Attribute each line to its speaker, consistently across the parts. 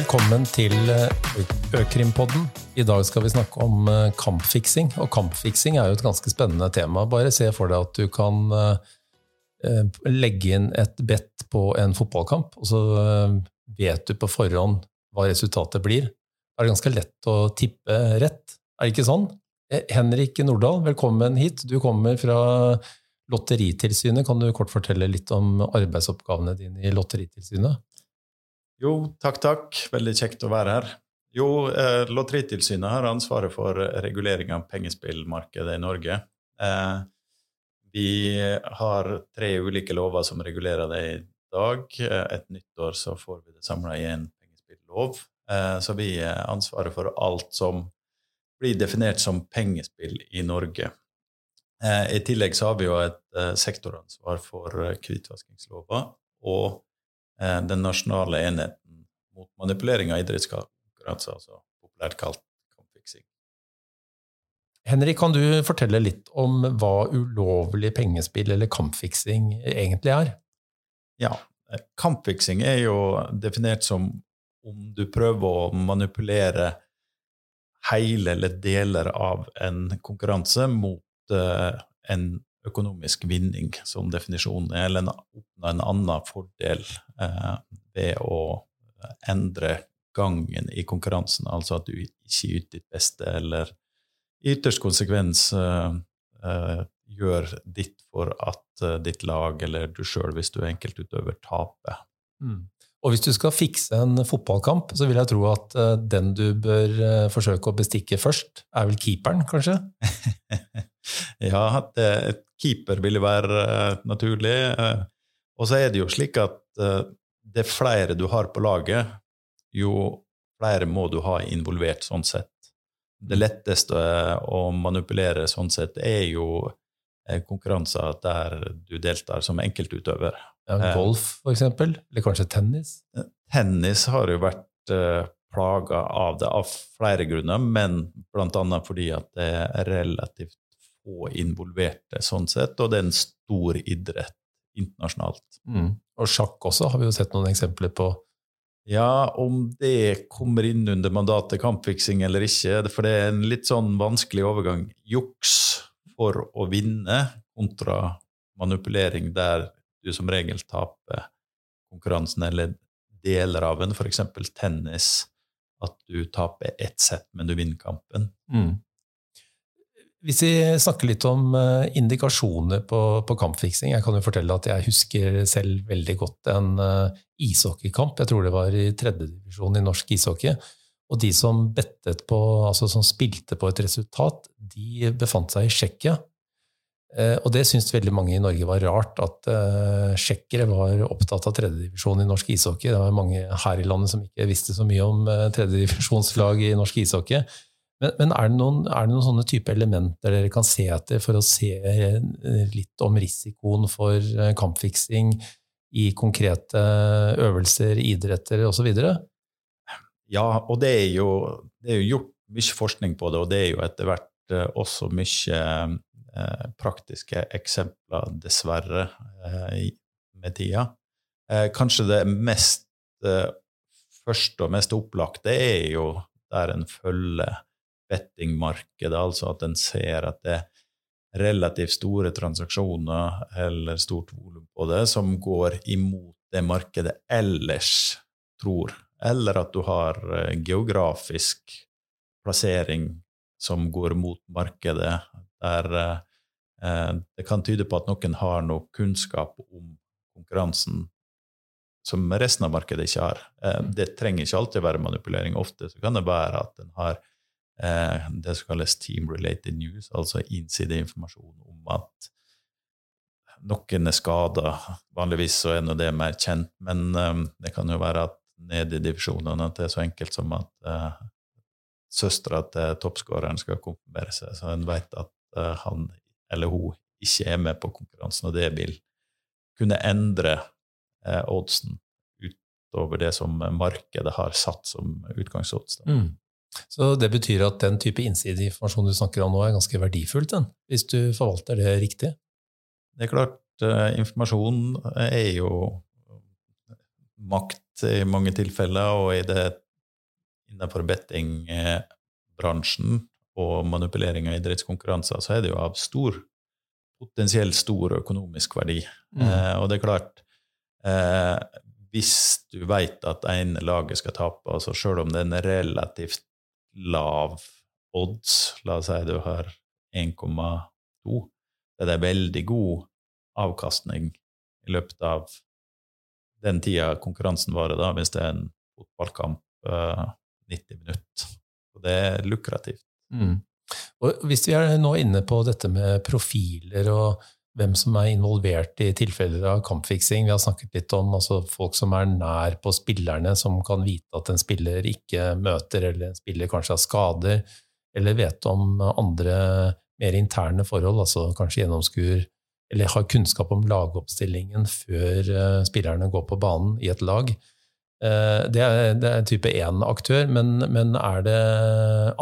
Speaker 1: Velkommen til Økrimpodden. I dag skal vi snakke om eh, kampfiksing. Og kampfiksing er jo et ganske spennende tema. Bare se for deg at du kan eh, legge inn et bet på en fotballkamp, og så eh, vet du på forhånd hva resultatet blir. Det er ganske lett å tippe rett. Er det ikke sånn? Henrik Nordahl, velkommen hit. Du kommer fra Lotteritilsynet. Kan du kort fortelle litt om arbeidsoppgavene dine i Lotteritilsynet?
Speaker 2: Jo, takk, takk. Veldig kjekt å være her. Jo, eh, Lotteritilsynet har ansvaret for regulering av pengespillmarkedet i Norge. Eh, vi har tre ulike lover som regulerer det i dag. Eh, et nytt år så får vi det samla i en pengespillov. Eh, så vi er ansvaret for alt som blir definert som pengespill i Norge. Eh, I tillegg så har vi jo et eh, sektoransvar for hvitvaskingslova og den nasjonale enheten mot manipulering av idrettskonkurranser, altså populært kalt kampfiksing.
Speaker 1: Henrik, kan du fortelle litt om hva ulovlig pengespill eller kampfiksing egentlig er?
Speaker 2: Ja, eh, kampfiksing er jo definert som om du prøver å manipulere hele eller deler av en konkurranse mot uh, en økonomisk vinning som definisjon, eller oppnå en annen fordel eh, ved å endre gangen i konkurransen, altså at du ikke yter ditt beste, eller i ytterst konsekvens eh, eh, gjør ditt for at eh, ditt lag eller du sjøl, hvis du er enkeltutøver, taper.
Speaker 1: Mm. Og hvis du skal fikse en fotballkamp, så vil jeg tro at uh, den du bør uh, forsøke å bestikke først, er vel keeperen, kanskje?
Speaker 2: ja, at et keeper ville være naturlig. og så er det jo slik at det flere du har på laget, jo flere må du ha involvert sånn sett. Det letteste å manipulere sånn sett er jo konkurranser der du deltar som enkeltutøver.
Speaker 1: Ja, golf, for eksempel? Eller kanskje tennis?
Speaker 2: Tennis har jo vært plaga av det av flere grunner, men bl.a. fordi at det er relativt få involverte sånn sett, og det er en stor idrett internasjonalt.
Speaker 1: Mm. Og sjakk også har vi jo sett noen eksempler på.
Speaker 2: Ja, om det kommer inn under mandatet kampfiksing eller ikke, for det er en litt sånn vanskelig overgang. Juks for å vinne kontra manipulering der du som regel taper konkurransen eller deler av en, f.eks. tennis, at du taper ett sett, men du vinner kampen. Mm.
Speaker 1: Hvis vi snakker litt om eh, indikasjoner på, på, kampfiksing Jeg kan jo fortelle at jeg husker selv veldig godt en uh, ishockeykamp. Jeg tror det var i tredjedivisjon i norsk ishockey. Og de som bettet på, altså som spilte på et resultat, de befant seg i Tsjekkia. Eh, og det syntes veldig mange i Norge var rart, at uh, tsjekkere var opptatt av tredjedivisjon i norsk ishockey. Det var mange her i landet som ikke visste så mye om uh, tredjedivisjonslag i norsk ishockey. Men, men er, det noen, er, det noen, sånne type elementer dere kan se etter for å se litt om risikoen for kampfiksing i konkrete øvelser, idretter osv.?
Speaker 2: Ja, og det er, jo, det er jo gjort mye forskning på det, og det er jo etter hvert også mye Eh, praktiske eksempler, dessverre, eh, med tida. Eh, kanskje det mest første og mest opplagte er jo der en følger bettingmarkedet, altså at en ser at det er relativt store transaksjoner eller stort volum på det som går imot det markedet ellers tror, eller at du har geografisk plassering som går mot markedet, der eh, det kan tyde på at noen har noe kunnskap om konkurransen som resten av markedet ikke har. Eh, det trenger ikke alltid være manipulering. Ofte så kan det være at en har eh, det som kalles team-related news, altså innsideinformasjon om at noen er skada. Vanligvis så er nå det mer kjent, men det kan jo være at nede i divisjonene at det er så enkelt som at uh, søstera til toppskåreren skal konfirmere seg, så en vet at uh, han eller hun ikke er med på konkurransen, og det vil kunne endre uh, oddsen utover det som markedet har satt som utgangsodds. Mm.
Speaker 1: Så det betyr at den type innsideinformasjon du snakker om nå, er ganske verdifullt, den, hvis du forvalter det riktig?
Speaker 2: Det er klart, informasjon er jo makt i mange tilfeller, og i det innenfor bettingbransjen og manipulering av idrettskonkurranser, så er det jo av stor, potensielt stor økonomisk verdi. Mm. Eh, og det er klart eh, Hvis du vet at ene laget skal tape, altså selv om det er en relativt lav odds, la oss si du har 1,2, det er veldig god avkastning i løpet av den tida konkurransen varer, da, hvis det er en fotballkamp uh, 90 minutter. Og det er lukrativt.
Speaker 1: Mm. Og hvis vi er nå inne på dette med profiler og hvem som er involvert i tilfeller av kampfiksing. Vi har snakket litt om altså, folk som er nær på spillerne, som kan vite at en spiller ikke møter, eller en spiller kanskje har skader, eller vet om andre mer interne forhold, altså kanskje gjennomskuer eller har kunnskap om lagoppstillingen før uh, spillerne går på banen i et lag. Uh, det, er, det er type én aktør, men, men, er det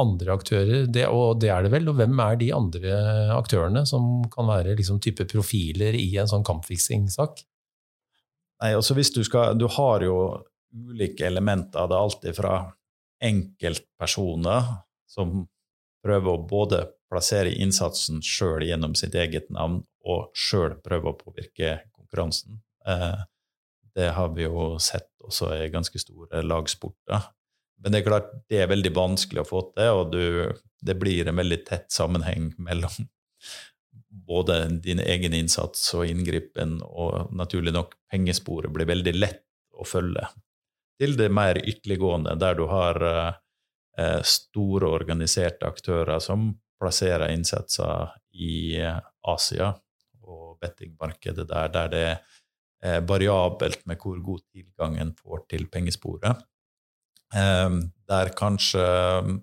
Speaker 1: andre aktører? Det, og det er det vel. Og hvem er de andre aktørene som kan være liksom, type profiler i en sånn kampfiksingssak?
Speaker 2: Nei, altså hvis Du skal, du har jo ulike elementer av det, alltid fra enkeltpersoner som prøver å både plassere innsatsen sjøl gjennom sitt eget navn og sjøl prøve å påvirke konkurransen. Eh, det har vi jo sett også i ganske store lagsporter. Men det er klart det er veldig vanskelig å få til, og du, det blir en veldig tett sammenheng mellom både din egen innsats og inngripen, og naturlig nok pengesporet blir veldig lett å følge. Til det mer ytterliggående, der du har eh, store organiserte aktører som plasserer innsatser i Asia, bettingmarkedet der, der det er variabelt med hvor god tilgang en får til pengesporet. Um, der kanskje um,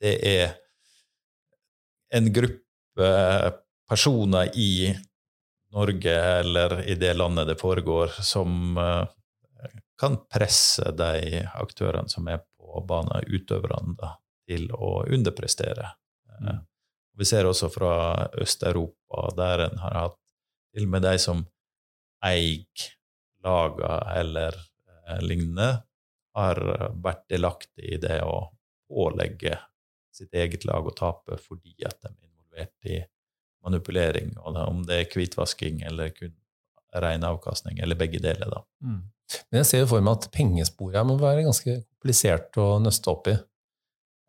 Speaker 2: det er en gruppe personer i Norge eller i det landet det foregår, som uh, kan presse de aktørene som er på banen, utøverne, til å underprestere. Mm. Vi ser også fra Øst-Europa, der en har hatt til og med de som eier laga eller eh, lignende, har vært delaktig i det å pålegge sitt eget lag å tape fordi at de er involvert i manipulering, og om det er hvitvasking eller kun ren avkastning, eller begge deler. da. Mm.
Speaker 1: Men jeg ser jo for meg at pengesporet må være ganske komplisert å nøste opp i.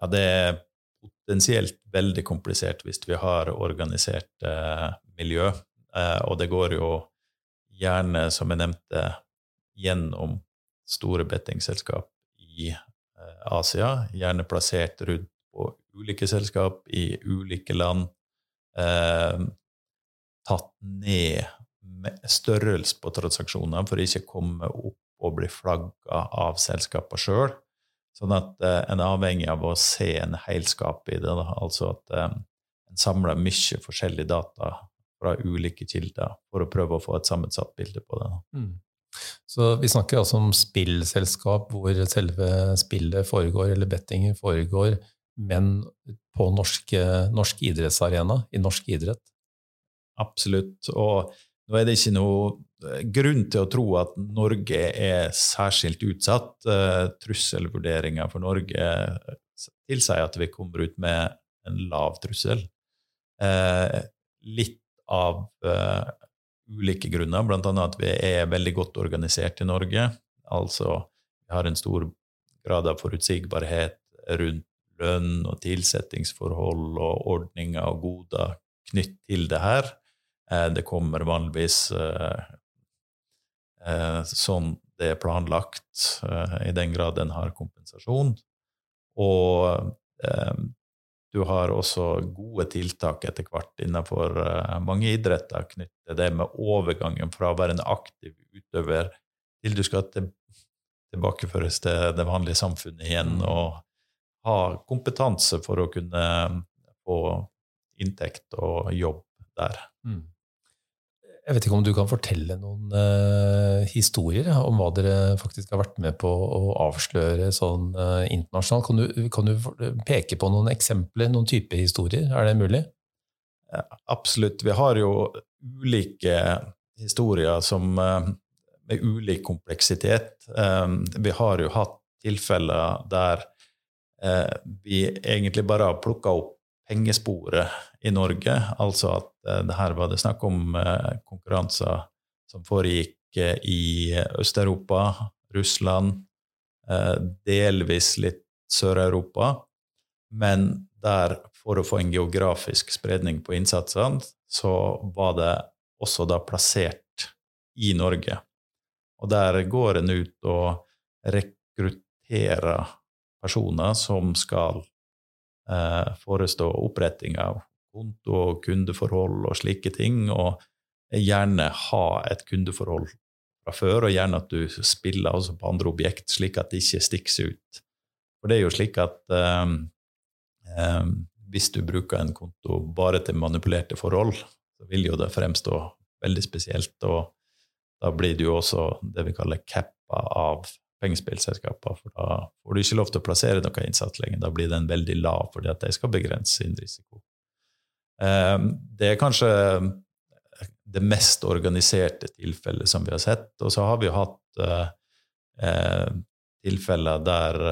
Speaker 2: Ja, det er potensielt veldig komplisert hvis vi har organisert eh, miljø. Eh, og det går jo gjerne, som jeg nevnte, gjennom store bettingselskap i eh, Asia, gjerne plassert rundt på ulike selskap i ulike land. Eh, tatt ned størrelse på transaksjoner for ikke å komme opp og bli flagga av selskapene sjøl. Sånn at eh, en er avhengig av å se en helskap i det. Da. Altså at eh, en samler mye forskjellig data fra ulike kilder for å prøve å få et sammensatt bilde på det. Mm.
Speaker 1: Så vi snakker altså om spillselskap hvor selve spillet foregår, eller bettingen foregår, men på norske, norsk idrettsarena, i norsk idrett?
Speaker 2: Absolutt. Og nå er det ikke noe eh, grunn til å tro at Norge er særskilt utsatt. Trusselvurderinga for Norge tilsier at vi kommer ut med en lav trussel. Litt av ulike grunner, bl.a. at vi er veldig godt organisert i Norge. Altså vi har en stor grad av forutsigbarhet rundt lønn og tilsettingsforhold og ordninger og goder knytt til det her. Eh, det kommer vanligvis eh, eh, sånn det er planlagt, i den grad en har kompensasjon. Og du har også gode tiltak etter hvert innenfor mange idretter knyttet til det med overgangen fra å være en aktiv utøver til du skal tilbakeføres til det vanlige samfunnet igjen, mm. og ha kompetanse for å kunne få inntekt og jobb der. Mm.
Speaker 1: Jeg vet ikke om du kan fortelle noen uh, historier ja, om hva dere faktisk har vært med på å avsløre sånn uh, internasjonalt. Kan du, kan du, peke på noen eksempler, noen type historier? Er det mulig?
Speaker 2: Ja, absolutt. Vi har jo ulike historier som, uh, med ulik kompleksitet. vi har jo hatt tilfeller der eh, vi egentlig bare har plukka opp pengesporet i Norge. Altså at eh, det her var det snakk om eh, konkurranser som foregikk eh, i Øst-Europa, Russland, delvis litt Sør-Europa. Men der, for å få en geografisk spredning på innsatsene, så var det også da plassert i Norge. Og der går en ut og rekrutterer personer som skal eh, forestå oppretting av konto og kundeforhold og slike ting, og gjerne ha et kundeforhold fra før, og gjerne at du spiller også på andre objekt, slik at det ikke stikker ut. For det er jo slik at eh, eh, hvis du bruker en konto bare til manipulerte forhold, så vil jo det fremstå veldig spesielt, og da blir det jo også det vi kaller cappa av pengespillselskaper, for da får du ikke lov til å plassere noe innsats lenger. Da blir den veldig lav fordi at de skal begrense sin risiko. Um, det er kanskje det mest organiserte tilfellet som vi har sett. Og så har vi hatt uh, uh, tilfeller der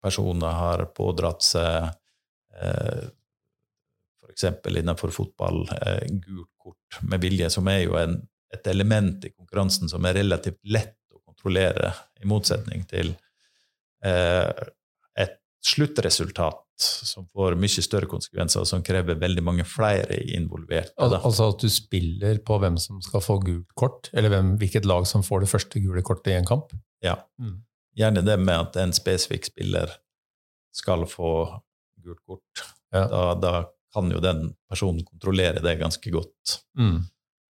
Speaker 2: personer har pådratt seg uh, f.eks. innenfor fotball gult kort med vilje, som er jo en, et element i konkurransen som er relativt lett kontrollere, i motsetning til et sluttresultat som får mye større konsekvenser, og som krever veldig mange flere involverte.
Speaker 1: Al altså at du spiller på hvem som skal få gult kort, eller hvem, hvilket lag som får det første gule kortet i en kamp?
Speaker 2: Ja. Mm. Gjerne det med at en spesifikk spiller skal få gult kort. Ja. Da, da, kan jo den personen kontrollere det ganske godt. Mm.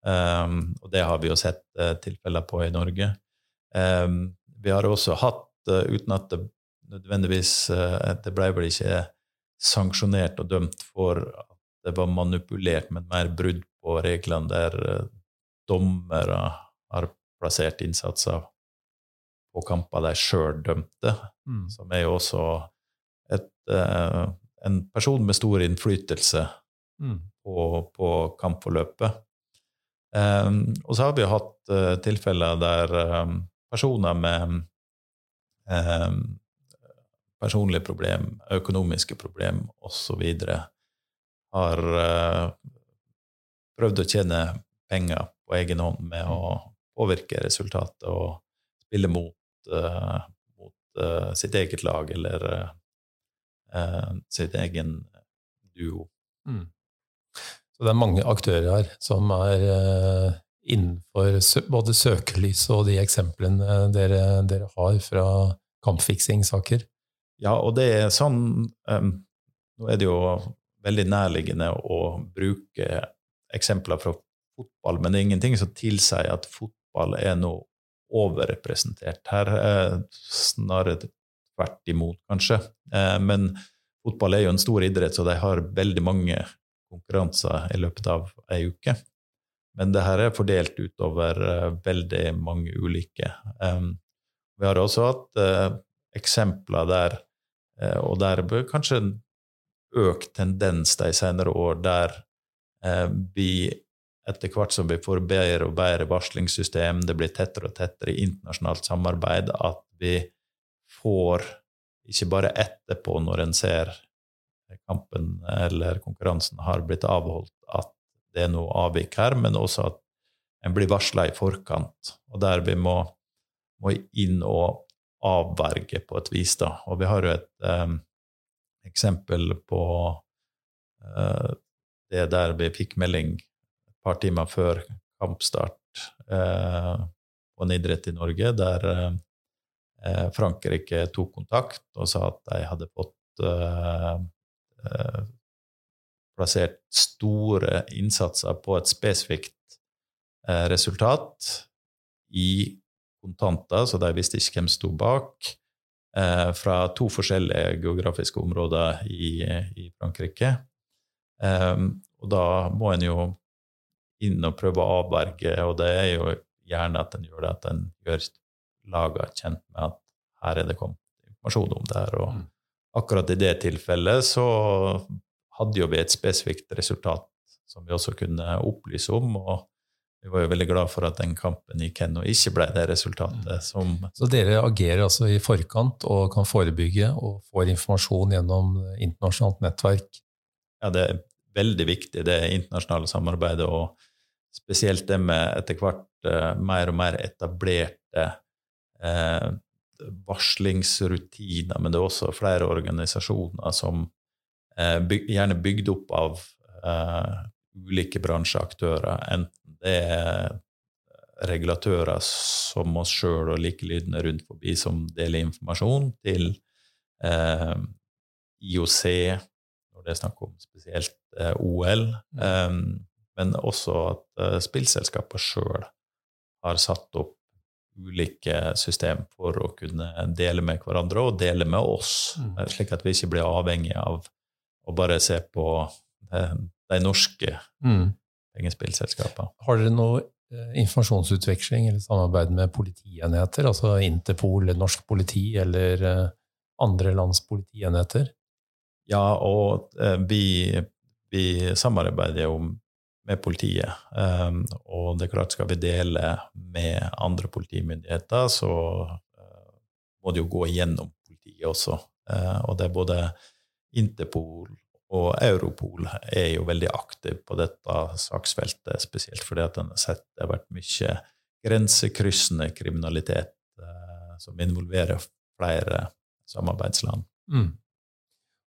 Speaker 2: Um, og det har vi jo sett uh, tilfeller på i Norge. Um, vi har også hatt, uh, uten at det nødvendigvis uh, Det ble vel ikke sanksjonert og dømt for at det var manipulert, men mer brudd på reglene der uh, dommere har plassert innsatser på kamper de sjøl dømte, mm. som er jo også et, en person med stor innflytelse mm. på, på kampforløpet. Um, og så har vi hatt uh, tilfeller der um, personer med um, personlige problem, økonomiske problem osv. har uh, prøvd å tjene penger på egen hånd med å påvirke resultatet og spille mot, uh, mot uh, sitt eget lag eller sitt egen duo. Mm.
Speaker 1: Så det er mange aktører her som er innenfor både søkelyset og de eksemplene dere, dere har fra kampfiksingssaker?
Speaker 2: Ja, og det er sånn um, Nå er det jo veldig nærliggende å bruke eksempler fra fotball, men det er ingenting som tilsier at fotball er noe overrepresentert. Her er snarere tvert imot, kanskje. Eh, men fotball er jo en stor idrett, så de har veldig mange konkurranser i løpet av ei uke. Men det her er fordelt utover uh, veldig mange ulike. Um, vi har også hatt uh, eksempler der Eh, og der bør kanskje en økt tendens de senere år, der eh, vi etter hvert som vi får bedre og bedre varslingssystem, det blir tettere og tettere internasjonalt samarbeid, at vi får ikke bare etterpå, når en ser kampen eller konkurransen har blitt avholdt, at det er noe avvik her, men også at en blir varsla i forkant, og der vi må, må inn og avverge på et vis. Da. Og vi har jo et eh, eksempel på eh, det der vi fikk melding et par timer før kampstart eh, på en idrett i Norge, der uh, Frankrike tok kontakt og sa at de hadde fått plassert store innsatser på et spesifikt resultat i kontanter, så de visste ikke hvem som sto bak. Eh, fra to forskjellige geografiske områder i, i Frankrike. Eh, og da må en jo inn og prøve å avverge, og det er jo gjerne at en gjør det, at en gjør laga kjent med at her er det kommet informasjon om det her. Og mm. akkurat i det tilfellet så hadde jo vi et spesifikt resultat som vi også kunne opplyse om. og vi var jo veldig glad for at den kampen i Kenno ikke ble det resultatet som
Speaker 1: Så dere agerer altså i forkant og kan forebygge og får informasjon gjennom internasjonalt nettverk?
Speaker 2: Ja, det er veldig viktig, det internasjonale samarbeidet, og spesielt det med etter hvert uh, mer og mer etablerte uh, varslingsrutiner, men det er også flere organisasjoner som byg, gjerne bygd opp av ulike bransjeaktører, enten det er regulatører som oss sjøl og likelydende rundt forbi som deler informasjon, til uh, IOC, når det er snakk om spesielt uh, OL, mm. um, men også at uh, spillselskaper sjøl har satt opp ulike system for å kunne dele med hverandre og dele med oss, mm. slik at vi ikke blir avhengig av å bare se på de norske mm. pengespillselskapene.
Speaker 1: Har dere noe eh, informasjonsutveksling eller samarbeid med politienheter, altså Interpol, norsk politi eller eh, andre lands politienheter?
Speaker 2: Ja, og eh, vi, vi samarbeider jo med politiet. Og det er klart, skal vi dele med andre politimyndigheter, så må det jo gå igjennom politiet også. Og det er både Interpol og Europol er jo veldig aktiv på dette saksfeltet, spesielt fordi at en har sett det har vært mye grensekryssende kriminalitet eh, som involverer flere samarbeidsland. Mm.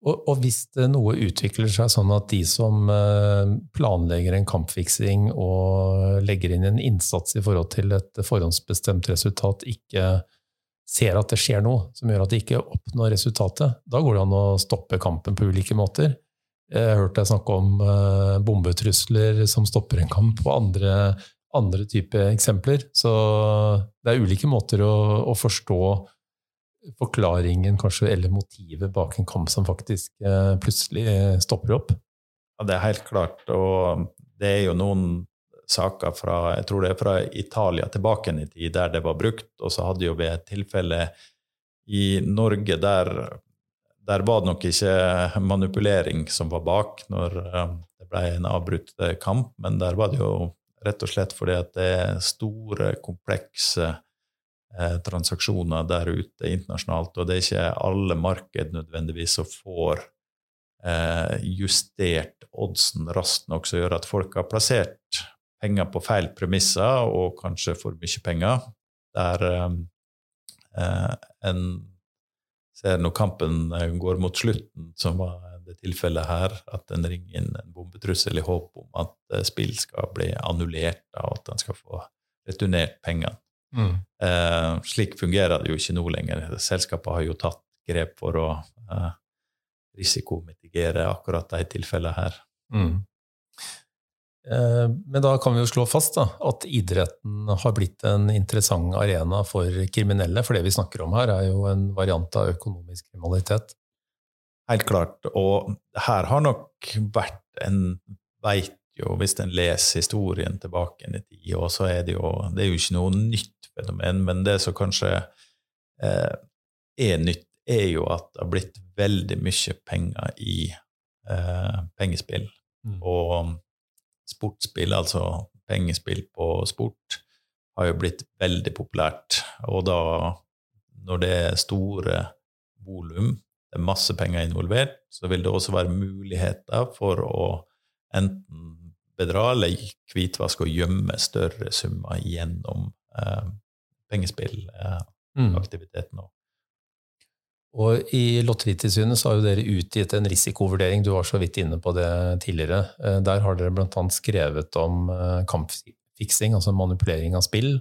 Speaker 1: Og, og, hvis noe utvikler seg sånn at de som eh, planlegger en kampfiksing og legger inn en innsats i forhold til et forhåndsbestemt resultat, ikke ser at det skjer noe som gjør at de ikke oppnår resultatet, da går det an å stoppe kampen på ulike måter. Jeg har hørt deg snakke om uh, bombetrusler som stopper en kamp, og andre, andre typer eksempler. Så det er ulike måter å, å, forstå forklaringen kanskje, eller motivet bak en kamp som faktisk uh, plutselig stopper opp.
Speaker 2: Ja, det er helt klart. Og det er jo noen saker fra jeg tror det er fra Italia tilbake i tid der det var brukt, og så hadde jo vi et tilfelle i Norge der der var det nok ikke manipulering som var bak når eh, det ble en avbrutt eh, kamp, men der var det jo rett og slett fordi at det er store, komplekse eh, transaksjoner der ute internasjonalt, og det er ikke alle marked nødvendigvis som får justert oddsen raskt nok som gjør at folk har plassert penger på feil premisser og kanskje for mye penger, der eh, en ser når kampen eh, går mot slutten, som var det tilfellet her, at en ringer inn en bombetrussel i håp om at eh, spill skal bli annullert, og at en skal få returnert pengene. Mm. Eh, slik fungerer det jo ikke nå lenger. Selskapet har jo tatt grep for å eh, risikomitigere akkurat de tilfellene her. Mm.
Speaker 1: Eh, men da kan vi jo slå fast da, at idretten har blitt en interessant arena for kriminelle. For det vi snakker om her, er jo en variant av økonomisk kriminalitet.
Speaker 2: Helt klart. Og her har nok vært en Veit jo, hvis en leser historien tilbake i tid, og så er det jo Det er jo ikke noe nytt fenomen, men det som kanskje eh, er nytt, er jo at det har blitt veldig mye penger i eh, pengespill. Mm. Og sportsspill, altså pengespill på sport, har jo blitt veldig populært. Og da, når det er store volum, det er masse penger involvert, så vil det også være muligheter for å enten bedra eller hvitvaske og gjemme større summer gjennom eh, pengespillaktiviteten. Eh, mm.
Speaker 1: Og I Lotteritilsynet så har jo dere utgitt en risikovurdering, du var så vidt inne på det tidligere. Eh, der har dere bl.a. skrevet om eh, kampfiksing, altså manipulering av spill.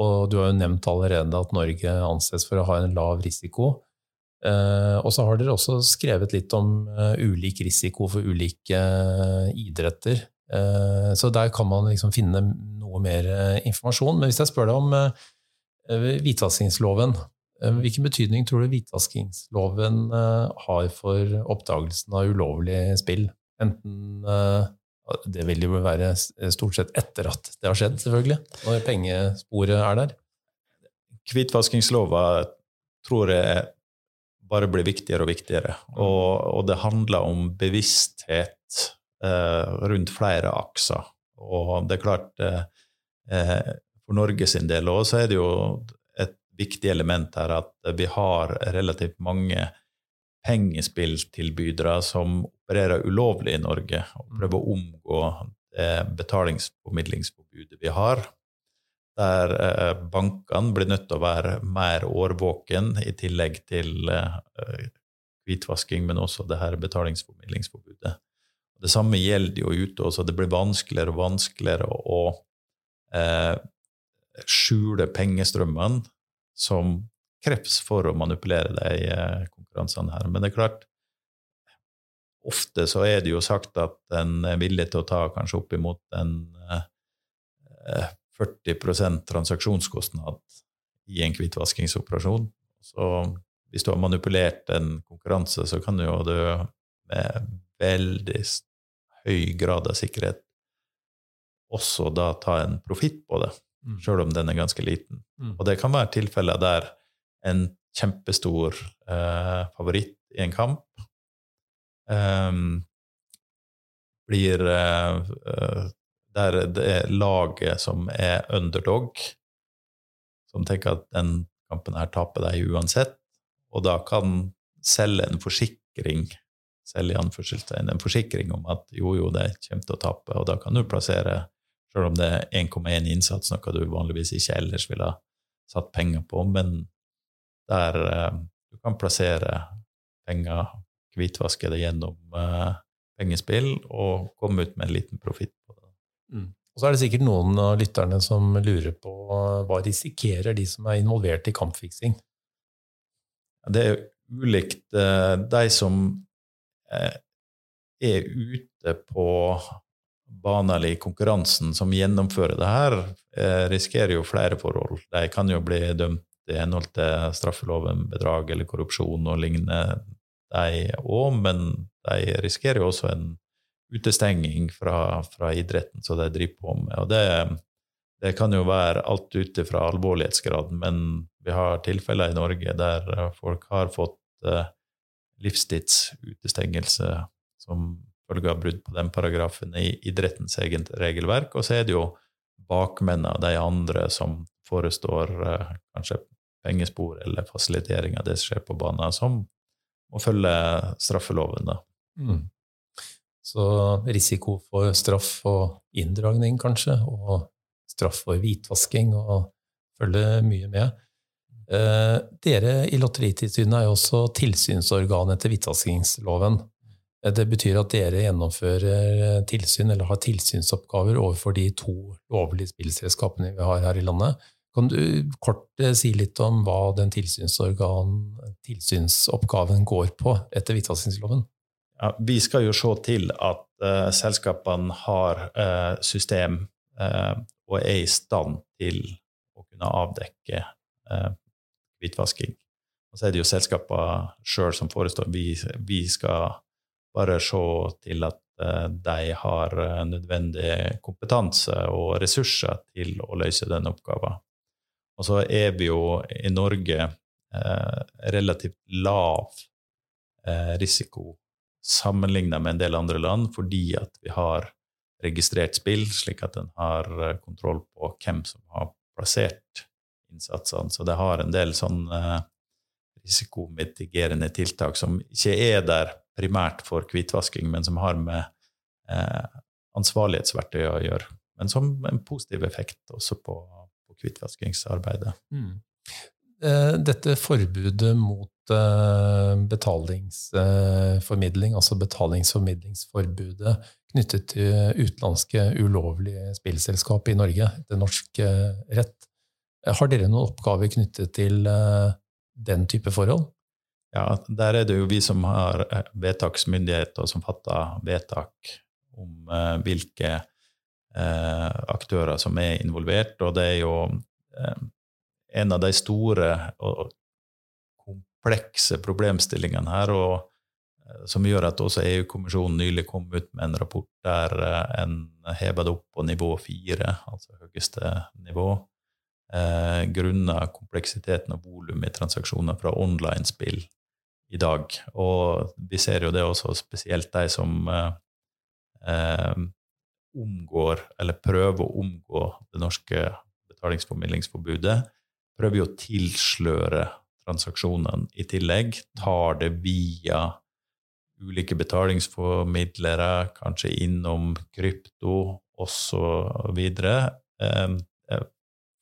Speaker 1: Og du har jo nevnt allerede at Norge anses for å ha en lav risiko. Eh, og så har dere også skrevet litt om ulik risiko for ulike idretter. Så der kan man liksom finne noe mer informasjon. Men hvis jeg spør deg om hvitvaskingsloven, hvilken betydning tror du hvitvaskingsloven eh, har for oppdagelsen av ulovlig spill? Enten eh, Det vil jo være stort sett etter at det har skjedd, selvfølgelig, når pengesporet er der.
Speaker 2: Hvitvaskingslova tror jeg bare blir viktigere og viktigere. Mm. Og, og det handler om bevissthet eh, rundt flere akser. Og det er klart eh, eh, for Norge sin del òg, så er det jo viktig element her at vi har relativt mange pengespilltilbydere som opererer ulovlig i Norge, og prøver å omgå det betalingsformidlingsforbudet vi har der eh, bankene blir nødt til å være mer årvåken, i tillegg til eh, hvitvasking, men også det her betalingsformidlingsforbudet. Det samme gjelder jo ute også. Det blir vanskeligere og vanskeligere å eh, skjule pengestrømmene som kreps for å manipulere de eh, konkurransene her. Men det er klart, ofte så er det jo sagt at en er villig til å ta kanskje oppimot en eh, 40% transaksjonskostnad i en hvitvaskingsoperasjon. Så hvis du har manipulert en konkurranse, så kan jo du med veldig høy grad av sikkerhet også da ta en profitt på det, mm. sjøl om den er ganske liten. Mm. Og det kan være tilfeller der en kjempestor eh, favoritt i en kamp eh, blir eh, der det er laget som er underdog, som tenker at den kampen her taper deg uansett, og da kan selge en forsikring selge i anførselstegn en forsikring om at jo, jo, det kommer til å tape, og da kan du plassere, selv om det er 1,1 innsats, noe du vanligvis ikke ellers ville ha satt penger på, men der eh, du kan plassere penger, hvitvaske det gjennom eh, pengespill og komme ut med en liten profitt på det.
Speaker 1: Mm. Og så er det sikkert noen av lytterne som lurer på hva risikerer de som er involvert i kampfiksing?
Speaker 2: Det er ulikt. Eh, de som eh, er ute på banen i konkurransen, som gjennomfører det her, eh, risikerer jo flere forhold. De kan jo bli dømt i henhold til straffeloven, bedrag eller korrupsjon og lignende, de òg, men de risikerer jo også en utestenging fra, fra idretten som de driver på med. Og det, det kan jo være alt ut fra alvorlighetsgraden, men vi har tilfeller i Norge der folk har fått uh, livstidsutestengelse som følge av brudd på den paragrafen i idrettens eget regelverk. Og så er det jo bakmennene, de andre som forestår uh, kanskje pengespor eller fasilitering av det som skjer på banen, som må følge straffeloven. da. Mm.
Speaker 1: Så risiko for straff og inndragning, kanskje, og straff for hvitvasking, og følge mye med. Eh, dere i Lotteritilsynet er jo også tilsynsorgan etter hvitvaskingsloven. Eh, det betyr at dere gjennomfører tilsyn eller har tilsynsoppgaver overfor de to lovlige spillselskapene vi har her i landet. Kan du kort eh, si litt om hva den tilsynsoppgaven går på etter hvitvaskingsloven?
Speaker 2: ja, vi skal jo se til at uh, selskapene har uh, system uh, og er i stand til å kunne avdekke hvitvasking. Og så er det jo selskapene sjøl som forestår. Vi, vi, skal bare se til at de har nødvendig kompetanse og ressurser til å løse den oppgaven. Og så er vi jo i Norge relativt lav risiko sammenlignet med en del andre land fordi at vi har registrert spill, slik at en har eh, kontroll på hvem som har plassert innsatsene. Så det har en del sånn eh, risikomitigerende tiltak som ikke er der primært for hvitvasking, men som har med eh, ansvarlighetsverktøy å gjøre. Men som en positiv effekt også på, på hvitvaskingsarbeidet. Mm.
Speaker 1: Eh, dette forbudet mot Eh, betalingsformidling, altså betalingsformidlingsforbudet knyttet til utenlandske ulovlige spillselskap i Norge det norsk eh, rett. Har dere noen oppgaver knyttet til eh, den type forhold?
Speaker 2: Ja, der er det jo vi som har vedtaksmyndighet, og som fatter vedtak om hvilke aktører som er involvert. Og det er jo en av de store og komplekse problemstillingene her, og eh, som gjør at også EU-kommisjonen nylig kom ut med en rapport der eh, en heva det opp på nivå fire, altså høyeste nivå, eh, grunnet kompleksiteten og volumet i transaksjoner fra online-spill i dag. Og vi ser jo det også spesielt de som eh, omgår, eller prøver å omgå, det norske betalingsformidlingsforbudet. Prøver jo å tilsløre transaksjonen i tillegg. Tar det via ulike betalingsformidlere, kanskje innom krypto osv. Eh, eh,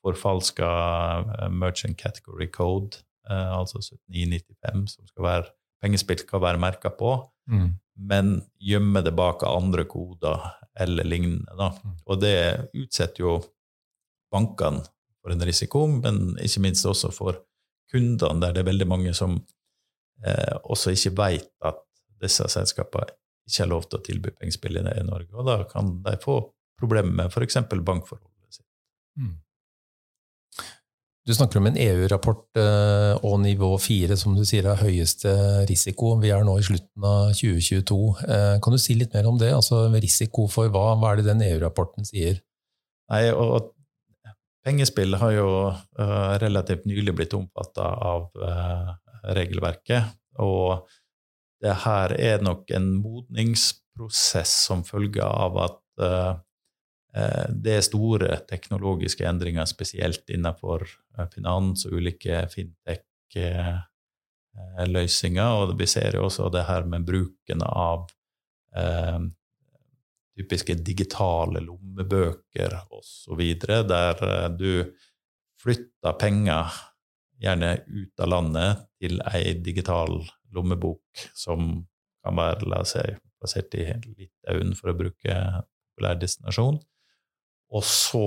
Speaker 2: forfalska eh, merchant category code, eh, altså 7995, som skal være pengespill skal være merka på, mm. men gjemme det bak andre koder eller lignende. Da. Mm. Og det utsetter jo bankene for en risiko, men ikke minst også for kundene, der det er veldig mange som eh, også ikke vet at disse selskapene ikke har lov til å tilby pengespill i Norge. Og da kan de få problemer med f.eks. bankforholdet sitt. Mm.
Speaker 1: Du snakker om en EU-rapport eh, og nivå 4, som du sier er høyeste risiko. Vi er nå i slutten av 2022. Eh, kan du si litt mer om det? Altså Risiko for hva? Hva er det den EU-rapporten sier?
Speaker 2: Nei, og Pengespill har jo uh, relativt nylig blitt omfatta av uh, regelverket. Og det her er nok en modningsprosess som følge av at uh, det er store teknologiske endringer, spesielt innenfor finans og ulike fintech-løsninger. Og vi ser jo også det her med bruken av typiske digitale lommebøker osv., der eh, du flytter penger gjerne ut av landet til ei digital lommebok som kan være la oss si, plassert i Litauen, for å bruke populær destinasjon. Og så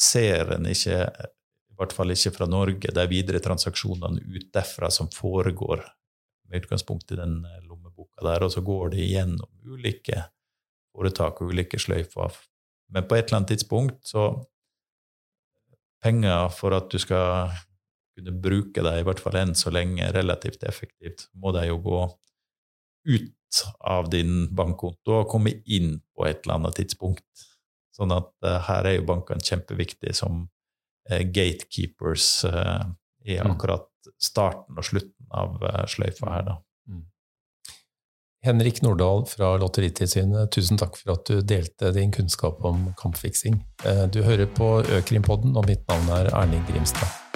Speaker 2: ser en ikke, i hvert fall ikke fra Norge, de videre transaksjonene ut derfra som foregår med utgangspunkt i den lommeboka der, og så går det gjennom ulike foretak og ulike sløyfer. Men på et eller annet tidspunkt så Penger for at du skal kunne bruke dem, i hvert fall enn så lenge, relativt effektivt, må de jo gå ut av din bankkonto og komme inn på et eller annet tidspunkt. Sånn at uh, her er jo bankene kjempeviktige som uh, gatekeepers uh, i mm. akkurat starten og slutten av sløyfa her, da.
Speaker 1: Henrik Nordahl fra Lotteritilsynet, tusen takk for at du delte din kunnskap om kampfiksing. Eh, du hører på Økrimpodden, og mitt navn er Erling Grimstad.